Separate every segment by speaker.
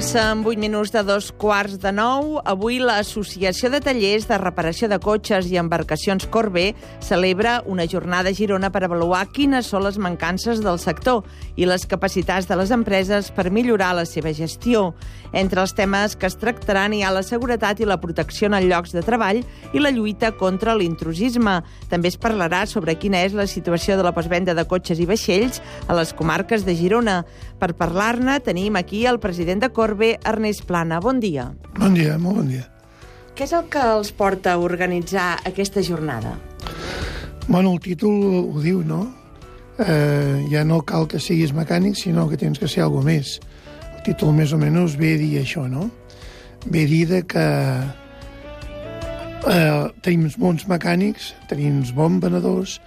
Speaker 1: Passen 8 minuts de dos quarts de nou. Avui l'Associació de Tallers de Reparació de Cotxes i Embarcacions Corbe celebra una jornada a Girona per avaluar quines són les mancances del sector i les capacitats de les empreses per millorar la seva gestió. Entre els temes que es tractaran hi ha la seguretat i la protecció en els llocs de treball i la lluita contra l'intrusisme. També es parlarà sobre quina és la situació de la postvenda de cotxes i vaixells a les comarques de Girona. Per parlar-ne tenim aquí el president de Corbe, Ernest Plana. Bon dia.
Speaker 2: Bon dia, molt bon dia.
Speaker 1: Què és el que els porta a organitzar aquesta jornada?
Speaker 2: Bueno, el títol ho diu, no? Eh, ja no cal que siguis mecànic, sinó que tens que ser alguna més. El títol més o menys ve a dir això, no? Ve a dir que eh, tenim bons mecànics, tenim bons venedors,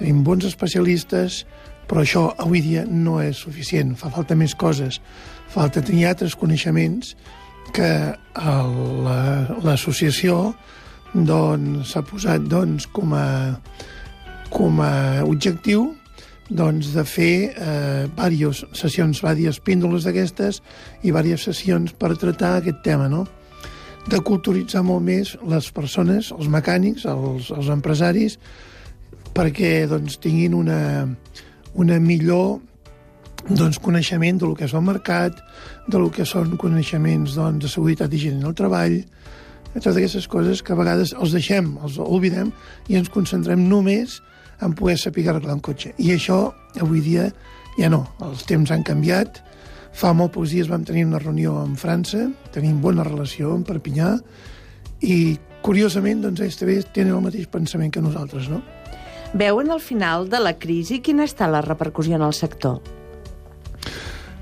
Speaker 2: tenim bons especialistes, però això avui dia no és suficient, fa falta més coses falta tenir altres coneixements que l'associació la, doncs, posat doncs, com, a, com a objectiu doncs, de fer eh, diverses sessions, diverses píndoles d'aquestes i diverses sessions per tractar aquest tema, no? de culturitzar molt més les persones, els mecànics, els, els empresaris, perquè doncs, tinguin una, una millor doncs, coneixement del que és el mercat, de lo que són coneixements doncs, de seguretat i higiene en el treball, totes aquestes coses que a vegades els deixem, els oblidem i ens concentrem només en poder saber arreglar un cotxe. I això avui dia ja no, els temps han canviat. Fa molt pocs dies vam tenir una reunió amb França, tenim bona relació amb Perpinyà i curiosament doncs, ells també tenen el mateix pensament que nosaltres, no?
Speaker 1: Veuen al final de la crisi quina està la repercussió en el sector?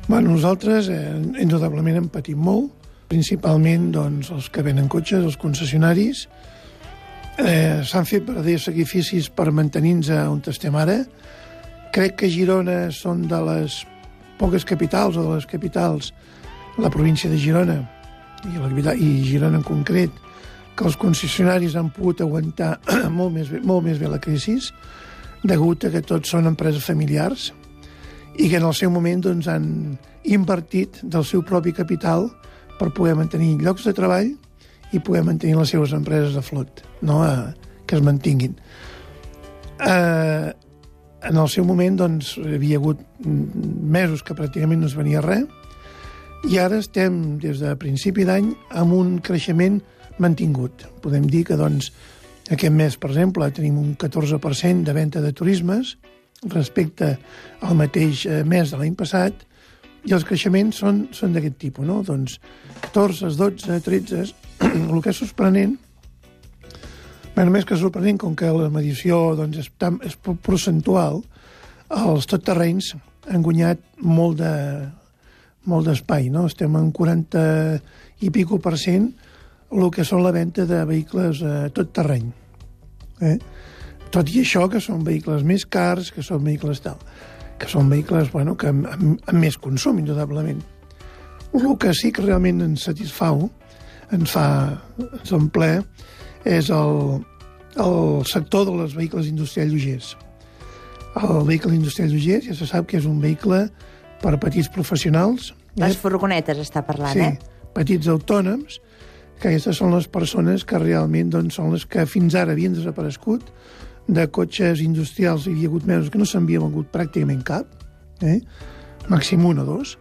Speaker 2: Bueno, nosaltres eh, indudablement hem patit molt, principalment doncs, els que venen cotxes, els concessionaris. Eh, S'han fet verdaders sacrificis per mantenir-nos on estem ara. Crec que Girona són de les poques capitals o de les capitals, la província de Girona i, la i Girona en concret, que els concessionaris han pogut aguantar molt més bé, molt més bé la crisi, degut a que tots són empreses familiars, i que en el seu moment doncs, han invertit del seu propi capital per poder mantenir llocs de treball i poder mantenir les seves empreses a flot, no? a, que es mantinguin. Eh, en el seu moment doncs, hi havia hagut mesos que pràcticament no es venia res i ara estem, des de principi d'any, amb un creixement mantingut. Podem dir que doncs, aquest mes, per exemple, tenim un 14% de venda de turismes, respecte al mateix eh, mes de l'any passat, i els creixements són, són d'aquest tipus, no? Doncs 14, 12, 13... el que és sorprenent, bueno, més que sorprenent, com que la medició doncs, és, tan, és procentual, els tot terrenys han guanyat molt de molt d'espai, no? Estem en 40 i pico per cent el que són la venda de vehicles eh, tot terreny. Eh? Tot i això, que són vehicles més cars, que són vehicles tal, que són vehicles bueno, que amb, amb, amb més consum, indudablement. El que sí que realment ens satisfau, ens fa, ens omple, és el, el sector dels vehicles industrials lleugers. El vehicle industrial lleuger ja se sap que és un vehicle per petits professionals.
Speaker 1: Les eh? furgonetes està parlant,
Speaker 2: sí,
Speaker 1: eh?
Speaker 2: petits autònoms, que aquestes són les persones que realment doncs, són les que fins ara havien desaparegut, de cotxes industrials hi havia hagut mesos que no s'havia vengut pràcticament cap, eh? màxim un o dos,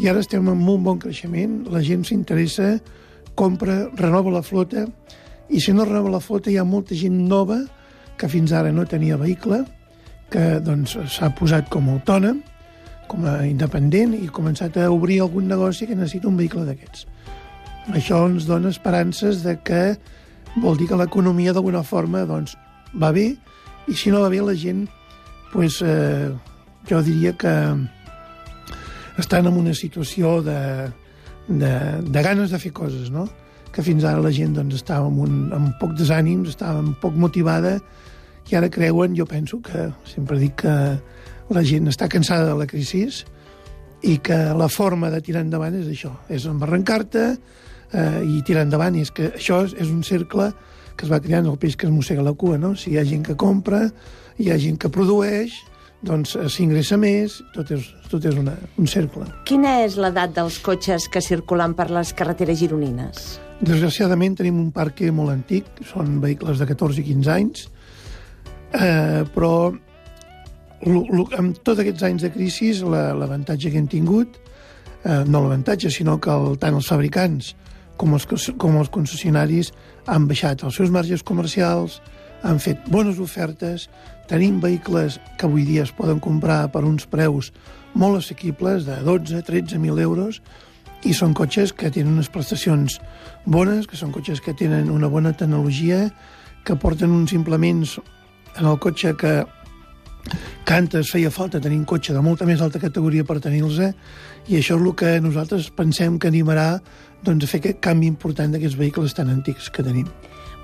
Speaker 2: i ara estem en un bon creixement, la gent s'interessa, compra, renova la flota, i si no renova la flota hi ha molta gent nova que fins ara no tenia vehicle, que doncs s'ha posat com a autònom, com a independent, i ha començat a obrir algun negoci que necessita un vehicle d'aquests. Això ens dona esperances de que vol dir que l'economia d'alguna forma doncs, va bé, i si no va bé la gent, pues, eh, jo diria que estan en una situació de, de, de ganes de fer coses, no? que fins ara la gent doncs, estava amb, un, amb poc desànims, estava amb poc motivada, i ara creuen, jo penso que, sempre dic que la gent està cansada de la crisi i que la forma de tirar endavant és això, és embarrancar-te eh, i tirar endavant, i és que això és, és un cercle que es va creant el peix que es mossega la cua, no? Si hi ha gent que compra, hi ha gent que produeix, doncs eh, s'ingressa més, tot és, tot és una, un cercle.
Speaker 1: Quina és l'edat dels cotxes que circulen per les carreteres gironines?
Speaker 2: Desgraciadament tenim un parc molt antic, són vehicles de 14 i 15 anys, eh, però lo, lo, amb tots aquests anys de crisi l'avantatge que hem tingut, eh, no l'avantatge, sinó que el, tant els fabricants com els, com els concessionaris han baixat els seus marges comercials, han fet bones ofertes, tenim vehicles que avui dia es poden comprar per uns preus molt assequibles, de 12-13.000 euros, i són cotxes que tenen unes prestacions bones, que són cotxes que tenen una bona tecnologia, que porten uns implements en el cotxe que, que antes feia falta tenir un cotxe de molta més alta categoria per tenir-los, i això és el que nosaltres pensem que animarà doncs, a fer aquest canvi important d'aquests vehicles tan antics que tenim.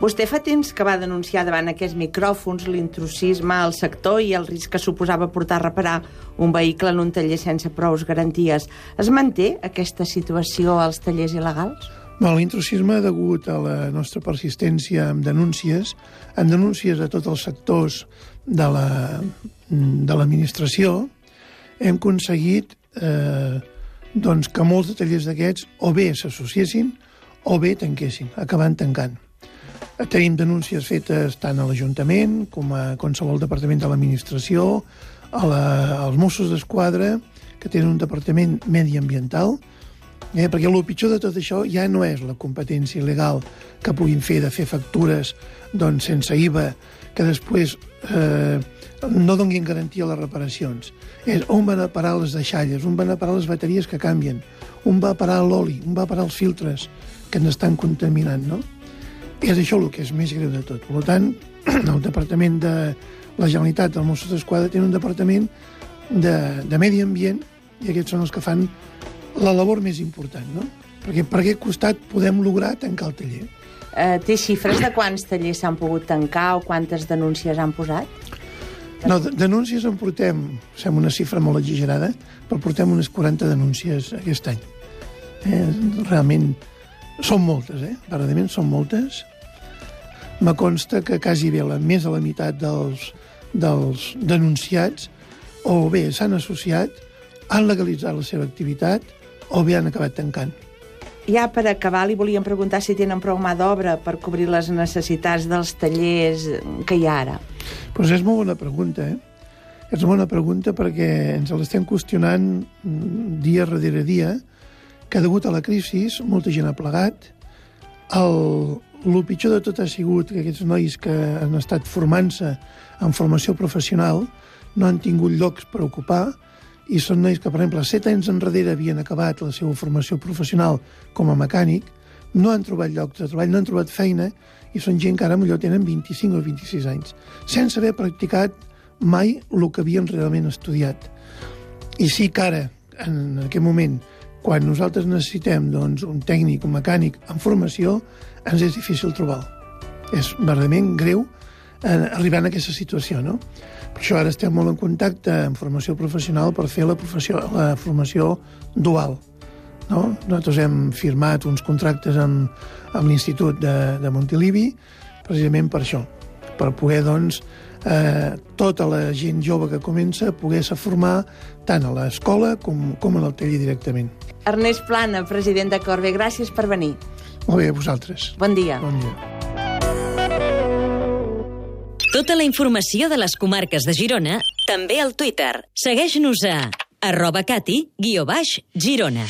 Speaker 1: Vostè fa temps que va denunciar davant aquests micròfons l'intrusisme al sector i el risc que suposava portar a reparar un vehicle en un taller sense prous garanties. Es manté aquesta situació als tallers il·legals?
Speaker 2: Bueno, L'intrusisme degut a la nostra persistència amb denúncies, amb denúncies a tots els sectors de l'administració, la, de hem aconseguit eh, doncs que molts tallers d'aquests o bé s'associessin o bé tanquessin, acabant tancant. Tenim denúncies fetes tant a l'Ajuntament com a qualsevol departament de l'administració, als Mossos d'Esquadra, que tenen un departament mediambiental, eh, perquè el pitjor de tot això ja no és la competència legal que puguin fer de fer factures doncs, sense IVA, que després eh, no donguin garantia a les reparacions. És on van a parar les deixalles, on van a parar les bateries que canvien, on va a parar l'oli, on va a parar els filtres que ens estan contaminant, no? És això el que és més greu de tot. Per tant, el Departament de la Generalitat del Mossos d'Esquadra té un departament de, de medi ambient i aquests són els que fan la labor més important, no? Perquè per aquest costat podem lograr tancar el taller.
Speaker 1: Eh, té xifres de quants tallers s'han pogut tancar o quantes denúncies han posat?
Speaker 2: No, de denúncies en portem, sembla una xifra molt exagerada, però portem unes 40 denúncies aquest any. Eh, realment són moltes, eh? Verdaderament són moltes me consta que quasi bé la, més de la meitat dels, dels denunciats o bé s'han associat, han legalitzat la seva activitat o bé han acabat tancant.
Speaker 1: Ja per acabar, li volíem preguntar si tenen prou mà d'obra per cobrir les necessitats dels tallers que hi ha ara.
Speaker 2: Pues és molt bona pregunta, eh? És una bona pregunta perquè ens l'estem qüestionant dia darrere dia, que degut a la crisi molta gent ha plegat, el, el pitjor de tot ha sigut que aquests nois que han estat formant-se en formació professional no han tingut llocs per ocupar i són nois que, per exemple, set anys enrere havien acabat la seva formació professional com a mecànic, no han trobat llocs de treball, no han trobat feina i són gent que ara millor tenen 25 o 26 anys, sense haver practicat mai el que havien realment estudiat. I sí que ara, en aquest moment, quan nosaltres necessitem doncs, un tècnic, un mecànic en formació, ens és difícil trobar. És verdaderament greu eh, arribar a aquesta situació, no? Per això ara estem molt en contacte amb formació professional per fer la, professió, la formació dual. No? Nosaltres hem firmat uns contractes amb, amb l'Institut de, de Montilivi precisament per això, per poder, doncs, eh, tota la gent jove que comença poder-se formar tant a l'escola com, com en el taller directament.
Speaker 1: Ernest Plana, president de Corbe, gràcies per venir.
Speaker 2: Molt bé, a vosaltres.
Speaker 1: Bon dia.
Speaker 2: Bon dia.
Speaker 3: Tota la informació de les comarques de Girona, també al Twitter. Segueix-nos a arroba cati, guió baix, Girona.